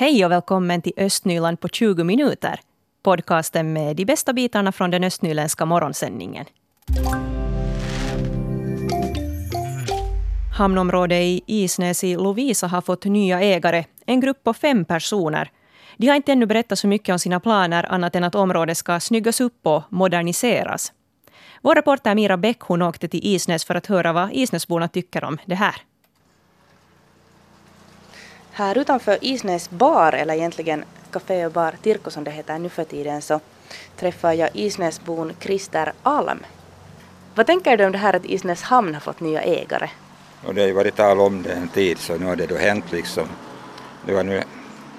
Hej och välkommen till Östnyland på 20 minuter. Podcasten med de bästa bitarna från den östnyländska morgonsändningen. Hamnområdet i Isnäs i Lovisa har fått nya ägare, en grupp på fem personer. De har inte ännu berättat så mycket om sina planer annat än att området ska snyggas upp och moderniseras. Vår reporter Mira Bäck hon åkte till Isnäs för att höra vad Isnäsborna tycker om det här. Här utanför Isnäs bar, eller egentligen Café och bar Tirko som det heter nu för tiden, så träffar jag Isnäsbon Christer Alm. Vad tänker du om det här att Isnäs hamn har fått nya ägare? Och det har ju varit tal om det en tid så nu har det då hänt liksom. Det var nu,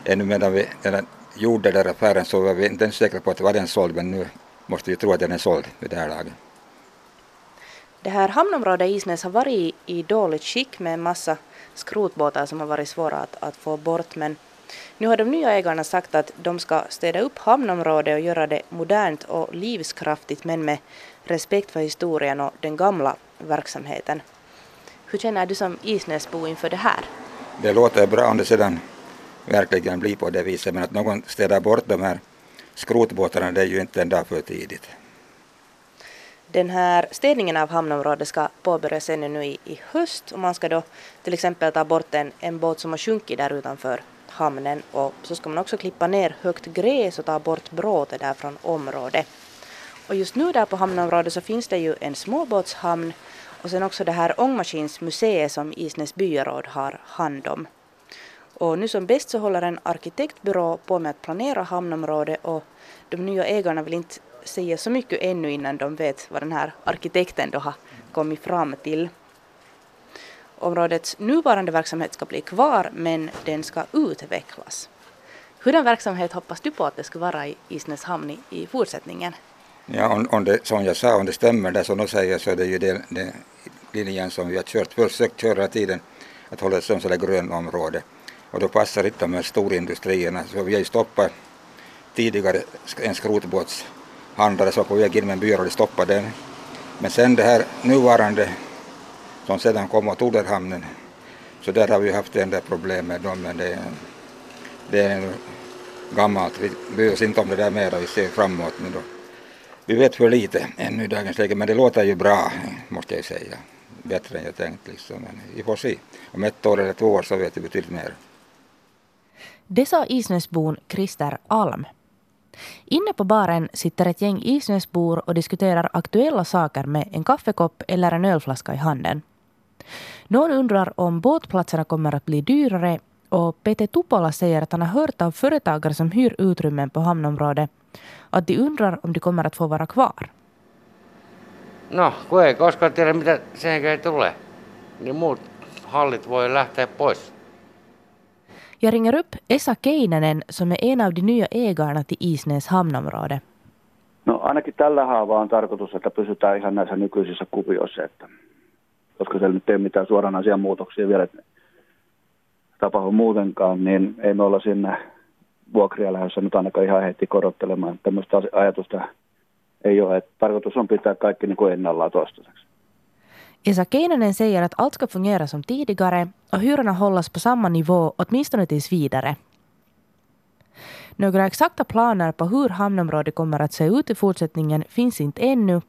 ännu medan vi den gjorde den där affären så var vi inte ens säkra på att var den såld men nu måste vi tro att den är såld vid det här laget. Det här hamnområdet i Isnäs har varit i dåligt skick med en massa skrotbåtar som har varit svåra att, att få bort men nu har de nya ägarna sagt att de ska städa upp hamnområdet och göra det modernt och livskraftigt men med respekt för historien och den gamla verksamheten. Hur känner du som Isnäsbo inför det här? Det låter bra om det sedan verkligen blir på det viset men att någon städar bort de här skrotbåtarna det är ju inte en dag för tidigt. Den här städningen av hamnområdet ska påbörjas ännu nu i, i höst och man ska då till exempel ta bort en, en båt som har sjunkit där utanför hamnen och så ska man också klippa ner högt gräs och ta bort bråte där från området. Och just nu där på hamnområdet så finns det ju en småbåtshamn och sen också det här ångmaskinsmuseet som Isnäs byaråd har hand om. Och nu som bäst så håller en arkitektbyrå på med att planera hamnområdet och de nya ägarna vill inte säga så mycket ännu innan de vet vad den här arkitekten då har kommit fram till. Områdets nuvarande verksamhet ska bli kvar men den ska utvecklas. Hurdan verksamhet hoppas du på att det ska vara i Isnäshamn i, i fortsättningen? Ja, om, om det, som jag sa, om det stämmer det som de säger så är det ju den, den linjen som vi har kört, försökt köra tiden, att hålla det som sådär grönområde. Och då passar inte de här storindustrierna, så vi har ju stoppat tidigare en skrotbåts handlare som var på väg in med en byrå och stoppade den. Men sen det här nuvarande som sedan kom åt Oderhamnen, så där har vi haft en del problem med dem, men det, det är gammalt. Vi bryr oss inte om det där mera, vi ser framåt nu då. Vi vet för lite ännu i dagens läge, men det låter ju bra, måste jag säga. Bättre än jag tänkt liksom, men vi får se. Om ett år eller två år så vet vi betydligt mer. Det sa Isnäsbon Christer Alm. Inne på baren sitter ett gäng Isnäsbor och diskuterar aktuella saker med en kaffekopp eller en ölflaska i handen. Någon undrar om båtplatserna kommer att bli dyrare och Peter Tupola säger att han har hört av företagare som hyr utrymmen på hamnområdet att de undrar om de kommer att få vara kvar. No, kun ei koskaan tiedä mitä sen tulee, niin muut hallit voi lähteä pois. Jag ringer upp Esa Keinänen som är en av de nya ägarna till Isnäs hamnområde. No ainakin tällä haavaa on tarkoitus, että pysytään ihan näissä nykyisissä kuvioissa, että, koska siellä nyt ei ole mitään suoranaisia muutoksia vielä tapahdu muutenkaan, niin ei me olla sinne vuokria lähdössä nyt ainakaan ihan heti korottelemaan. Tämmöistä ajatusta ei ole. Että tarkoitus on pitää kaikki niin kuin ennallaan toistaiseksi. Esa Keinänen säger att allt ska fungera som tidigare och hyrorna hållas på samma nivå åtminstone tills vidare. Några exakta planer på hur hamnområdet kommer att se ut i fortsättningen finns inte ännu.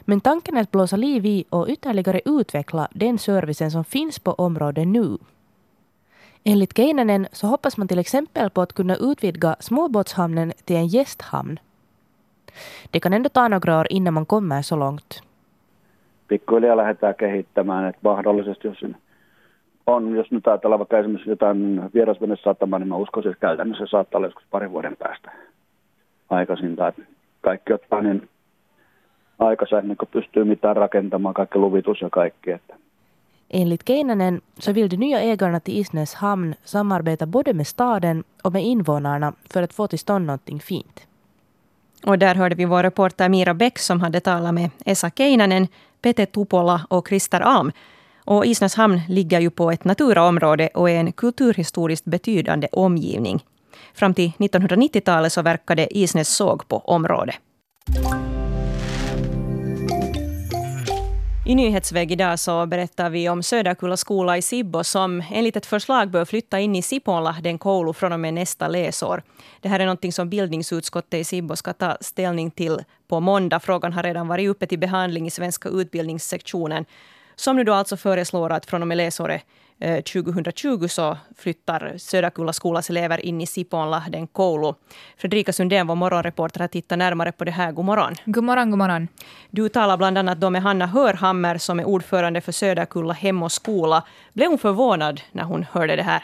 Men tanken är att blåsa liv i och ytterligare utveckla den servicen som finns på området nu. Enligt Keinänen så hoppas man till exempel på att kunna utvidga småbåtshamnen till en gästhamn. Det kan ändå ta några år innan man kommer så långt. Pikkuhiljaa lähdetään kehittämään, että mahdollisesti jos on, jos nyt ajatellaan vaikka esimerkiksi jotain vierasvenesatamaa, niin mä uskoisin, että käytännössä saattaa olla joskus parin vuoden päästä aikaisinta. Että kaikki ottaa niin aikansa ennen kuin pystyy mitään rakentamaan, kaikki luvitus ja kaikki. Että Enligt Keinänen så vill de nya ägarna till Isnäs hamn samarbeta både med staden och med invånarna för att få till stånd någonting fint. Och där hörde vi vår reporter Mira Bäck som hade talat med Esa Keinänen, Pete Tupola och Christer Alm. Och Isnäs hamn ligger ju på ett naturaområde och är en kulturhistoriskt betydande omgivning. Fram till 1990-talet så verkade Isnäs såg på området. I Nyhetsväg idag så berättar vi om Söderkulla skola i Sibbo som enligt ett förslag bör flytta in i Sipoonlahden koulu från och med nästa läsår. Det här är något som bildningsutskottet i Sibbo ska ta ställning till på måndag. Frågan har redan varit uppe till behandling i svenska utbildningssektionen som nu då alltså föreslår att från och med läsåret 2020 eh, så flyttar Söderkulla skolas elever in i Sipoonlahden koulu. Fredrika Sundén, vår morgonreporter, har tittat närmare på det här. God morgon. God morgon, god morgon. Du talar bland annat då med Hanna Hörhammer som är ordförande för Söderkulla hem och skola. Blev hon förvånad när hon hörde det här?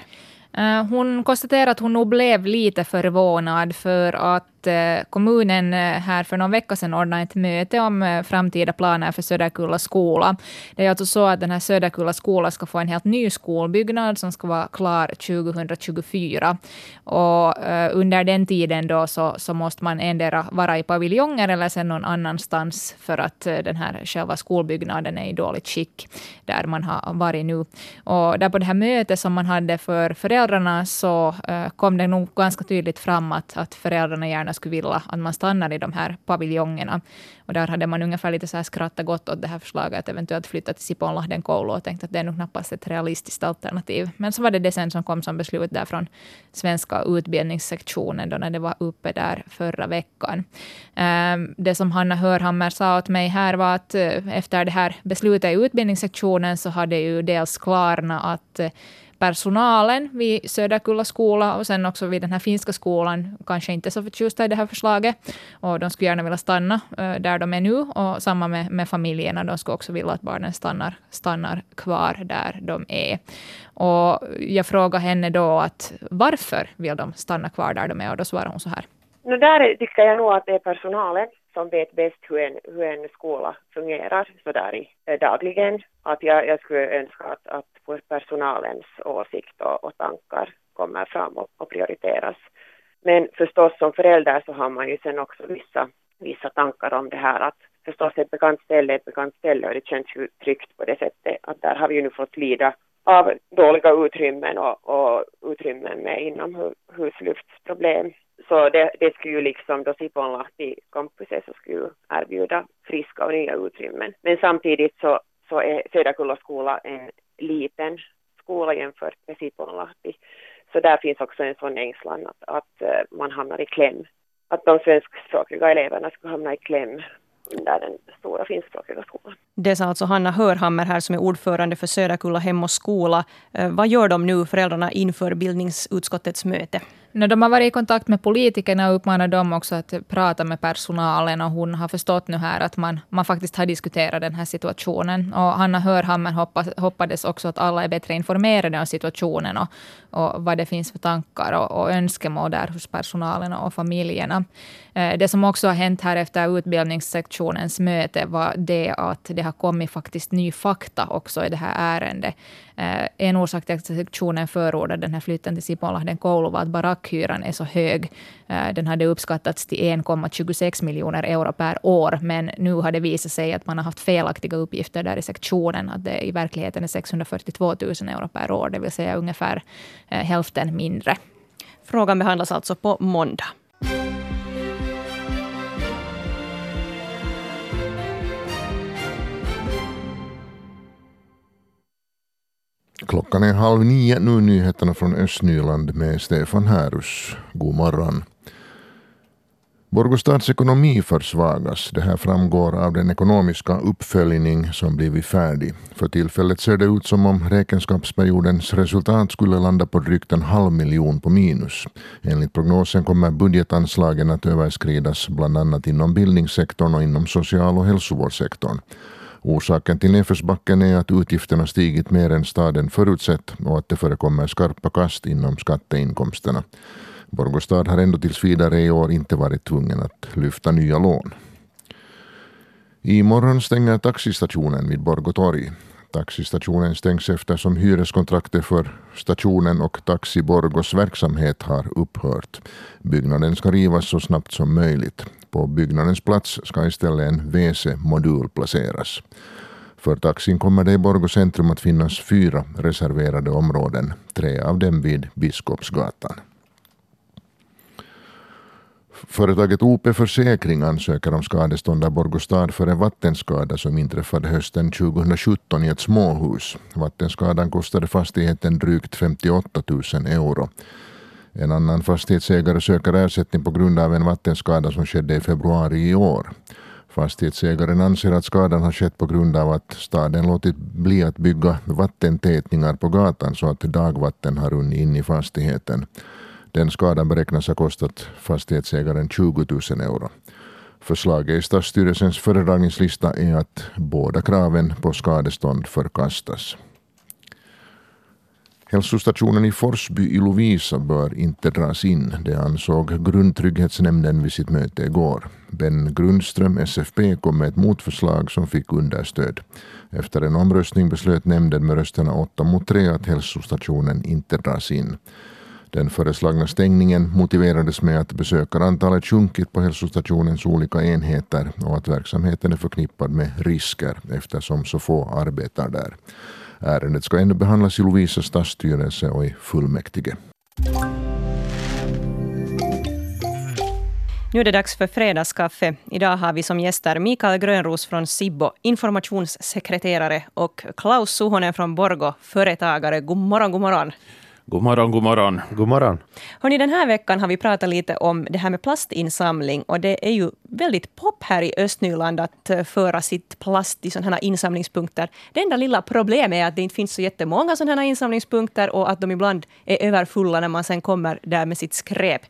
Eh, hon konstaterar att hon nog blev lite förvånad för att att eh, kommunen eh, här för någon vecka sedan ordnade ett möte om eh, framtida planer för Söderkulla skola. Det är alltså så att den här Söderkulla skola ska få en helt ny skolbyggnad som ska vara klar 2024. Och under den tiden då så, så måste man endera vara i paviljonger eller sen någon annanstans för att den här själva skolbyggnaden är i dåligt skick där man har varit nu. Och där på det här mötet som man hade för föräldrarna så kom det nog ganska tydligt fram att, att föräldrarna gärna gärna skulle vilja att man stannar i de här paviljongerna. Och där hade man ungefär lite så här skrattat gott åt det här förslaget att eventuellt flytta till Sipoonlahden koulu och tänkt att det är nog knappast ett realistiskt alternativ. Men så var det det sen som kom som beslut där från svenska utbildningssektionen då när det var uppe där förra veckan. Ehm, det som Hanna Hörhammer sa åt mig här var att eh, efter det här beslutet i utbildningssektionen så hade ju dels klarna att eh, personalen vid Söderkulla skola och sen också vid den här finska skolan kanske inte så förtjusta i det här förslaget. Och de skulle gärna vilja stanna eh, där de är nu. Och samma med, med familjerna. De skulle också vilja att barnen stannar, stannar kvar där de är. Och jag frågade henne då att varför vill de stanna kvar där de är? Och då svarade hon så här. No, där tycker jag nog att det är personalen som vet bäst hur en, hur en skola fungerar sådär i, eh, dagligen. Att jag, jag skulle önska att, att personalens åsikt och, och tankar kommer fram och, och, prioriteras. Men förstås som förälder så har man ju sen också vissa, vissa tankar om det här att förstås ett bekant ställe är ett bekant ställe och det känns ju tryggt på det sättet att där har vi ju nu fått lida av dåliga utrymmen och, och utrymmen med inomhusluftsproblem så det, det skulle ju liksom då Siponlahti-campuset så skulle erbjuda friska och nya utrymmen. Men samtidigt så, så är Söderkulla skola en liten skola jämfört med Sipoonlahti. Så där finns också en sån ängslan att, att eh, man hamnar i kläm. Att de svenskspråkiga eleverna skulle hamna i kläm under den stora finskspråkiga skolan. Det sa alltså Hanna Hörhammer här som är ordförande för Söderkulla hem och skola. Eh, vad gör de nu, föräldrarna, inför bildningsutskottets möte? No, de har varit i kontakt med politikerna och uppmanat dem också att prata med personalen. Och hon har förstått nu här att man, man faktiskt har diskuterat den här situationen. Och Hanna Hörhammer hoppas, hoppades också att alla är bättre informerade om situationen och, och vad det finns för tankar och, och önskemål där hos personalen och familjerna. Eh, det som också har hänt här efter utbildningssektionens möte var det att det har kommit faktiskt ny fakta också i det här ärendet. Eh, en orsak till att sektionen förordade den här flytten till Sipolahden-Koulu var att barackhyran är så hög. Eh, den hade uppskattats till 1,26 miljoner euro per år, men nu har det visat sig att man har haft felaktiga uppgifter där i sektionen, att det i verkligheten är 642 000 euro per år, det vill säga ungefär hälften mindre. Frågan behandlas alltså på måndag. Klockan är halv nio. Nu nyheterna från Östnyland med Stefan Härus. God morgon. Borgostads ekonomi försvagas. Det här framgår av den ekonomiska uppföljning som blivit färdig. För tillfället ser det ut som om räkenskapsperiodens resultat skulle landa på drygt en halv miljon på minus. Enligt prognosen kommer budgetanslagen att överskridas bland annat inom bildningssektorn och inom social och hälsovårdssektorn. Orsaken till nedförsbacken är att utgifterna stigit mer än staden förutsett och att det förekommer skarpa kast inom skatteinkomsterna. Borgostad har ändå tills vidare i år inte varit tvungen att lyfta nya lån. I morgon stänger taxistationen vid Borgå torg. Taxistationen stängs eftersom hyreskontraktet för stationen och Taxi Borgos verksamhet har upphört. Byggnaden ska rivas så snabbt som möjligt. På byggnadens plats ska istället en WC-modul placeras. För taxin kommer det i Borgå centrum att finnas fyra reserverade områden, tre av dem vid Biskopsgatan. Företaget OP Försäkring ansöker om skadestånd av Borgostad för en vattenskada som inträffade hösten 2017 i ett småhus. Vattenskadan kostade fastigheten drygt 58 000 euro. En annan fastighetsägare söker ersättning på grund av en vattenskada som skedde i februari i år. Fastighetsägaren anser att skadan har skett på grund av att staden låtit bli att bygga vattentätningar på gatan så att dagvatten har runnit in i fastigheten. Den skadan beräknas ha kostat fastighetsägaren 20 000 euro. Förslaget i stadsstyrelsens föredragningslista är att båda kraven på skadestånd förkastas. Hälsostationen i Forsby i Lovisa bör inte dras in. Det ansåg Grundtrygghetsnämnden vid sitt möte igår. Ben Grundström, SFP, kom med ett motförslag som fick understöd. Efter en omröstning beslöt nämnden med rösterna 8 mot 3 att hälsostationen inte dras in. Den föreslagna stängningen motiverades med att besökarantalet sjunkit på hälsostationens olika enheter och att verksamheten är förknippad med risker eftersom så få arbetar där. Ärendet ska ännu behandlas i Lovisa stadsstyrelse och i fullmäktige. Nu är det dags för fredagskaffe. Idag har vi som gäster Mikael Grönros från Sibbo, informationssekreterare och Klaus Suhonen från Borgo, företagare. God morgon, god morgon. God morgon, god morgon. God morgon. Hörrni, den här veckan har vi pratat lite om det här med plastinsamling och det är ju väldigt pop här i Östnyland att eh, föra sitt plast i sådana här insamlingspunkter. Det enda lilla problemet är att det inte finns så jättemånga sådana här insamlingspunkter och att de ibland är överfulla när man sen kommer där med sitt skräp.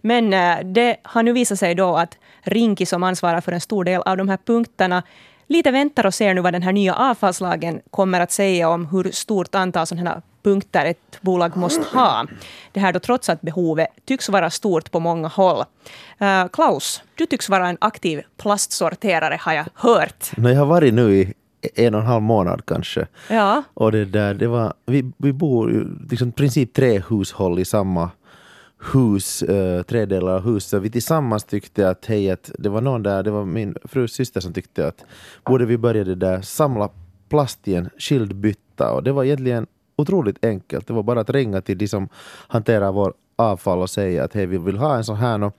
Men eh, det har nu visat sig då att Rinki som ansvarar för en stor del av de här punkterna lite väntar och ser nu vad den här nya avfallslagen kommer att säga om hur stort antal sådana här punkter ett bolag måste ha. Det här då trots att behovet tycks vara stort på många håll. Uh, Klaus, du tycks vara en aktiv plastsorterare har jag hört. No, jag har varit nu i en och en halv månad kanske. Ja. Och det där, det var, vi, vi bor liksom princip tre hushåll i samma hus, uh, tre delar av huset. Vi tillsammans tyckte att hej, att det var någon där, det var min frus syster som tyckte att borde vi börja det där samla plast i en skild bytta och det var egentligen otroligt enkelt. Det var bara att ringa till de som hanterar vår avfall och säga att hej, vi vill ha en sån här. Och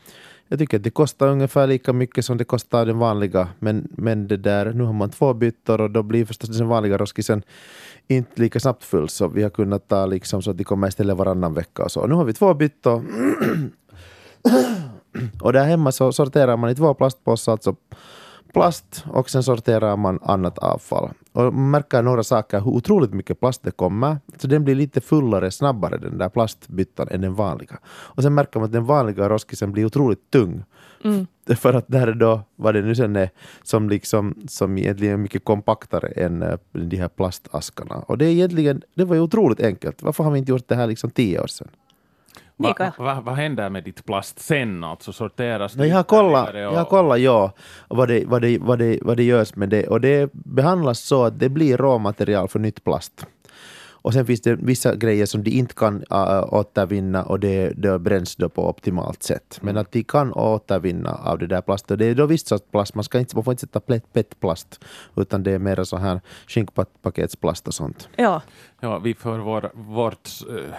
jag tycker att det kostar ungefär lika mycket som det kostar den vanliga. Men, men det där, nu har man två byttor och då blir förstås den vanliga roskisen inte lika snabbt full. Så vi har kunnat ta liksom så att de kommer istället varannan vecka och så. Nu har vi två byttor. och där hemma så sorterar man i två plastpåsar, alltså plast och sen sorterar man annat avfall. Och man märker några saker, hur otroligt mycket plast det kommer. Så den blir lite fullare snabbare, den där plastbyttan, än den vanliga. Och sen märker man att den vanliga roskisen blir otroligt tung. Mm. För att där då, vad det nu sen är, som, liksom, som egentligen är mycket kompaktare än äh, de här plastaskarna. Och det, är egentligen, det var ju otroligt enkelt. Varför har vi inte gjort det här liksom tio år sedan? Vad va, va händer med ditt plast sen? Alltså sorteras det? Jag har kollat, och... jag har kollat ja, vad, det, vad, det, vad, det, vad det görs med det. Och det behandlas så att det blir råmaterial för nytt plast. Och sen finns det vissa grejer som de inte kan äh, återvinna och det, det bränns då på optimalt sätt. Men mm. att de kan återvinna av det där plastet. Det är då visst sorts plast, man, ska inte, man får inte sätta petplast utan det är mer så här skinkpaketsplast och sånt. Ja. ja vi för vår, vårt äh,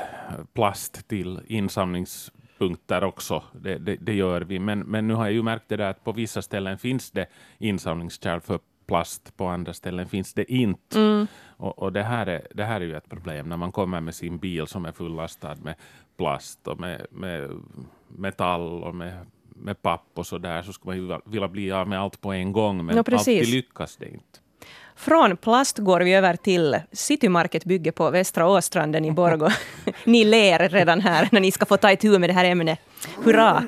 plast till insamlingspunkter också. Det, det, det, gör vi. Men, men nu har jag ju märkt det där att på vissa ställen finns det insamlingskärl för plast, på andra ställen finns det inte. Mm. Och, och, det, här är, det här är ju ett problem när man kommer med sin bil som är fullastad med plast och med, med metall och med, med papp och så där så skulle man ju vilja bli av med allt på en gång men ja, alltid lyckas det inte. Från plast går vi över till Citymarket bygge på Västra Åstranden i Borgå. ni ler redan här när ni ska få ta itu med det här ämnet. Hurra!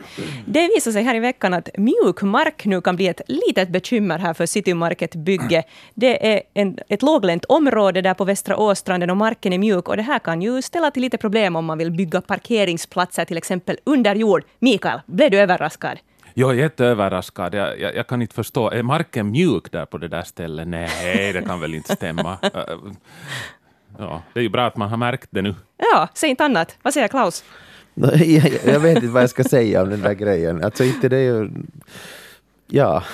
Det visar sig här i veckan att mjuk mark nu kan bli ett litet bekymmer här för Citymarket bygge. Det är en, ett låglänt område där på Västra Åstranden och marken är mjuk och det här kan ju ställa till lite problem om man vill bygga parkeringsplatser till exempel under jord. Mikael, blev du överraskad? Jag är jätteöverraskad. Jag, jag, jag, kan inte förstå. Är marken mjuk där på det där stället? Nej, det kan väl inte stämma. Ja, det är ju bra att man har märkt det nu. Ja, säg inte annat. Vad säger Klaus? jag, vet inte vad jag ska säga om den där grejen. Alltså inte det är ju... Ja.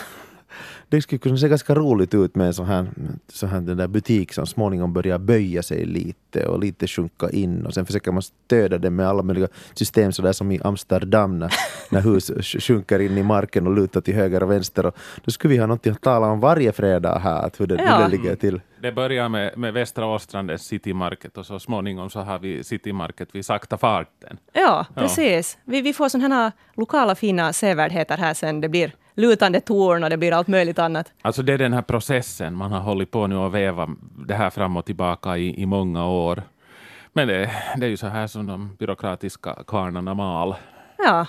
Det skulle kunna se ganska roligt ut med en sån här, så här den där butik som småningom börjar böja sig lite och lite sjunka in och sen försöker man stödja det med alla möjliga system sådär som i Amsterdam när, när hus sjunker in i marken och lutar till höger och vänster. Och då skulle vi ha något att tala om varje fredag här, att hur det, Ja. hur det ligger till. Det börjar med, med Västra Åstrandens City Market och så småningom så har vi City Market vid sakta farten. Ja, precis. Vi, vi får sådana här lokala fina sevärdheter här sen. Det blir lutande torn och det blir allt möjligt annat. Alltså det är den här processen man har hållit på nu och veva det här fram och tillbaka i, i många år. Men det, det är ju så här som de byråkratiska kvarnarna mal. Ja.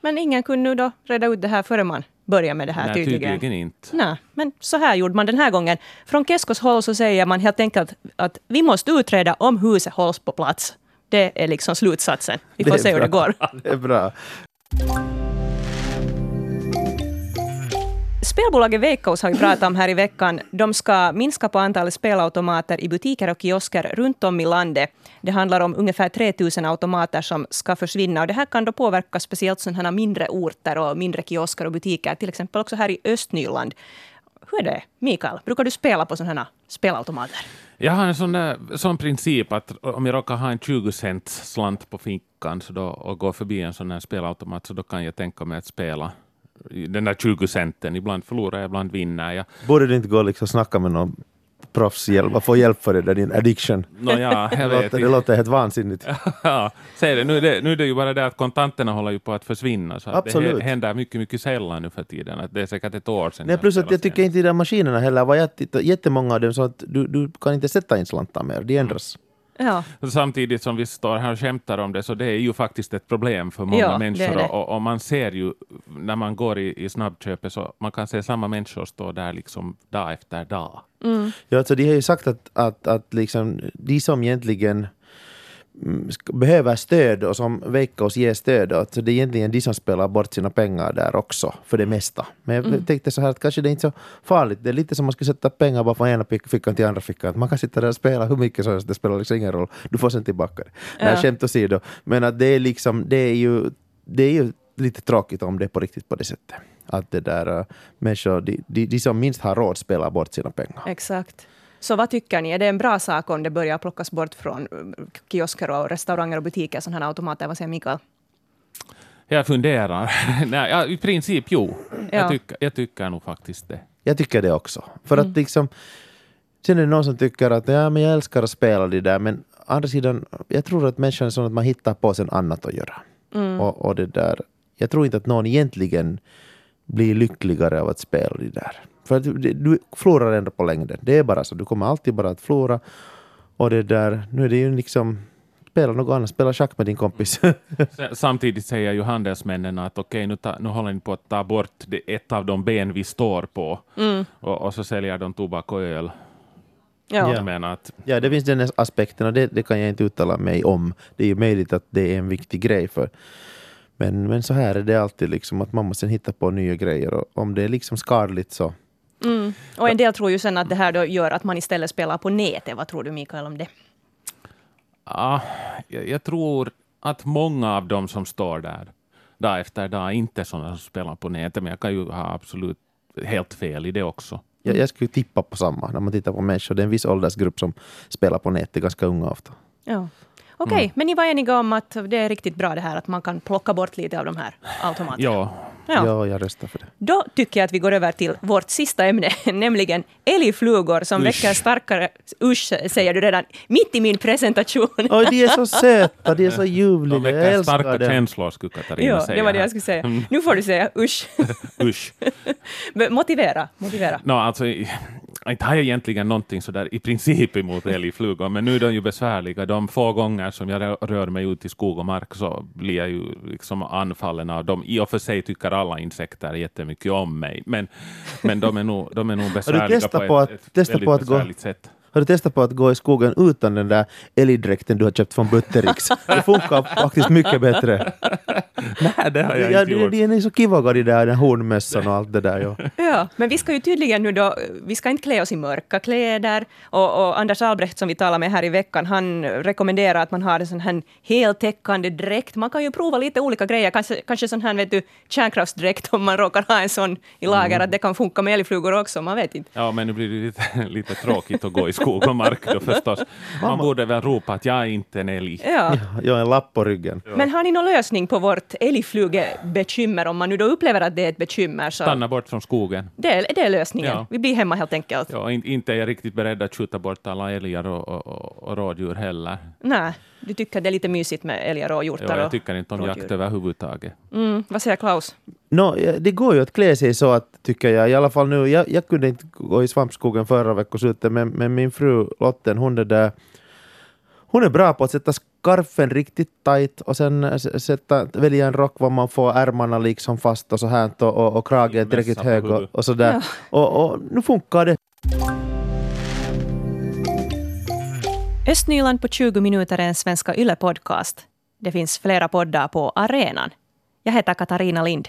Men ingen kunde nu då reda ut det här före man började med det här Nej, tydligen. tydligen inte. Nej, men så här gjorde man den här gången. Från Keskos håll så säger man helt enkelt att vi måste utreda om huset hålls på plats. Det är liksom slutsatsen. Vi får se hur det går. Det är bra. Spelbolaget Veikkaus har vi pratat om här i veckan. De ska minska på antalet spelautomater i butiker och kiosker runt om i landet. Det handlar om ungefär 3000 automater som ska försvinna. Och det här kan då påverka speciellt sådana här mindre orter och mindre kiosker och butiker. Till exempel också här i Östnyland. Hur är det, Mikael? Brukar du spela på sådana här spelautomater? Jag har en sån, där, sån princip att om jag råkar ha en 20 cents slant på fickan så då, och går förbi en sån här spelautomat så då kan jag tänka mig att spela den där 20 centen. Ibland förlorar jag, ibland vinner jag. Borde du inte gå och liksom snacka med någon proffshjälp, få hjälp för det där, din addiction? Nåja, det, jag vet låter, det låter helt vansinnigt. ja, säg det. Nu, är det. nu är det ju bara det att kontanterna håller ju på att försvinna. Så att Absolut. Det händer mycket, mycket sällan nu för tiden. Att det är säkert ett år sedan. Nej, plus att jag tycker inte de där maskinerna heller var jätte, jättemånga av dem så att du, du kan inte sätta in slantar mer, de ändras. Ja. Samtidigt som vi står här och skämtar om det, så det är ju faktiskt ett problem för många Ja, det människor. det. Och, och man ser ju, när man går i, i snabbköpet, så man kan se samma människor stå där liksom dag efter dag. Ja, alltså de har ju sagt att, att, att liksom, de som egentligen mm, behöver stöd och som Veikkaus ger stöd åt, så det är egentligen de som spelar bort sina pengar där också, för det mesta. Men jag tänkte så här att kanske det är inte så farligt. Det är lite som man skulle sätta pengar bara från ena fickan till andra fickan. Man kan sitta där och spela hur mycket som helst, det spelar liksom ingen roll. Du får sen tillbaka det. Nej, skämt åsido. Men att det är liksom, det är ju, det är ju lite tråkigt om det är på riktigt på det sättet. Att det där uh, människor, de, de, de som minst har råd spelar bort sina pengar. Exakt. Så vad tycker ni? Är det en bra sak om det börjar plockas bort från eh, kiosker och restauranger och butiker, sådana här automater? Vad säger Mikael? Jag funderar. Nej, ja, I princip jo. Ja. Jag, tycker, jag tycker nog faktiskt det. Jag tycker det också. För att liksom, sen är det någon som tycker att ja, men jag älskar att spela det där, men å andra sidan, jag tror att människan är sån att man hittar på sen annat att göra. Och, och det där, jag tror inte att någon egentligen blir lyckligare av att spela det där. För att du, du förlorar ändå på längden. Det är bara så. Du kommer alltid bara att förlora. Och det där, nu är det ju liksom, spela något annat, spela schack med din kompis. Samtidigt säger ju handelsmännen att okej, nu, ta, nu håller ni på att ta bort det, ett av de ben vi står på. Och, och så säljer de tobak och öl. Ja. Jag menar att Ja, det finns den aspekten och det, det kan jag inte uttala mig om. Det är ju möjligt att det är en viktig grej för men, men så här är det alltid liksom att man måste hitta på nya grejer och om det är liksom skadligt så Mm. Och en del tror ju sen att det här då gör att man istället spelar på nätet. Vad tror du Mikael om det? Ja, jag, jag tror att många av dem som står där dag efter dag inte är sådana som spelar på nätet, men jag kan ju ha absolut helt fel i det också. jag, jag skulle tippa på samma när man tittar på människor. Det är en viss åldersgrupp som spelar på nätet, ganska unga ofta. Ja. Okej, men ni var eniga om att det är riktigt bra det här att man kan plocka bort lite av de här automaterna? Ja, Ja. Ja, jag röstar för det. Då tycker jag att vi går över till vårt sista ämne, nämligen älgflugor som Usch. väcker starkare... Usch, säger du redan mitt i min presentation. Oj, de är så söta, de är så ljuvliga. de Jag väcker älskar starka dem. känslor, skulle Katarina Ja, säga. det var det jag skulle säga. Mm. Nu får du säga usch. Usch. Motivera, motivera. No, alltså, inte har jag egentligen någonting sådär i princip emot älgflugor, men nu är de ju besvärliga. De få gånger som jag rö- rör mig ut i skog och mark så blir jag ju liksom anfallen av dem. I och för sig tycker alla insekter jättemycket om mig, men, men de, är nog, de är nog besvärliga på, på ett, att- ett väldigt på att gå- besvärligt sätt. Har du testat på att gå i skogen utan den där älgdräkten du har köpt från Buttericks? Det funkar faktiskt mycket bättre. Nej, det har jag ja, inte gjort. De är så kivoga de där den hornmössan och allt det där. Ja. Ja, men vi ska ju tydligen nu då, vi ska inte klä oss i mörka kläder. Och, och Anders Albrecht som vi talade med här i veckan, han rekommenderar att man har en sån här heltäckande dräkt. Man kan ju prova lite olika grejer, kanske, kanske sån här vet du, kärnkraftsdräkt om man råkar ha en sån i lager, Mm. att det kan funka med älgflugor också, man vet inte. Ja, men nu blir det lite, lite tråkigt att gå i skog och mark då förstås. Man borde väl ropa att jag är inte en älg. Ja. Jag har en lapp på ryggen. Men har ni någon lösning på vårt älgflugebekymmer, om man nu då upplever att det är ett bekymmer? Så Stanna bort från skogen. det, är, det är lösningen. Ja. Vi blir hemma helt enkelt. Ja, in, inte är jag riktigt beredd att skjuta bort alla älgar och, och, och, rådjur heller. Nej, du tycker det är lite mysigt med älgar och Ja, hjortar? jag och tycker inte om rådjur. jakt överhuvudtaget. Mm, vad säger Klaus? No, det går ju att klä sig så att, tycker jag. I alla fall nu, jag, jag kunde inte gå i svampskogen förra veckoslutet, men, men min fru Lotten, hon är där hon är bra på att sätta skarfen riktigt tight och sen s- sätta, välja en rock var man får ärmarna liksom fast och så här och, och, och kragen tillräckligt hög och, och sådär. Ja. Och, och nu funkar det. Östnyland på 20 minuter är en Svenska Yle-podcast. Det finns flera poddar på arenan. Jag heter Katarina Lind.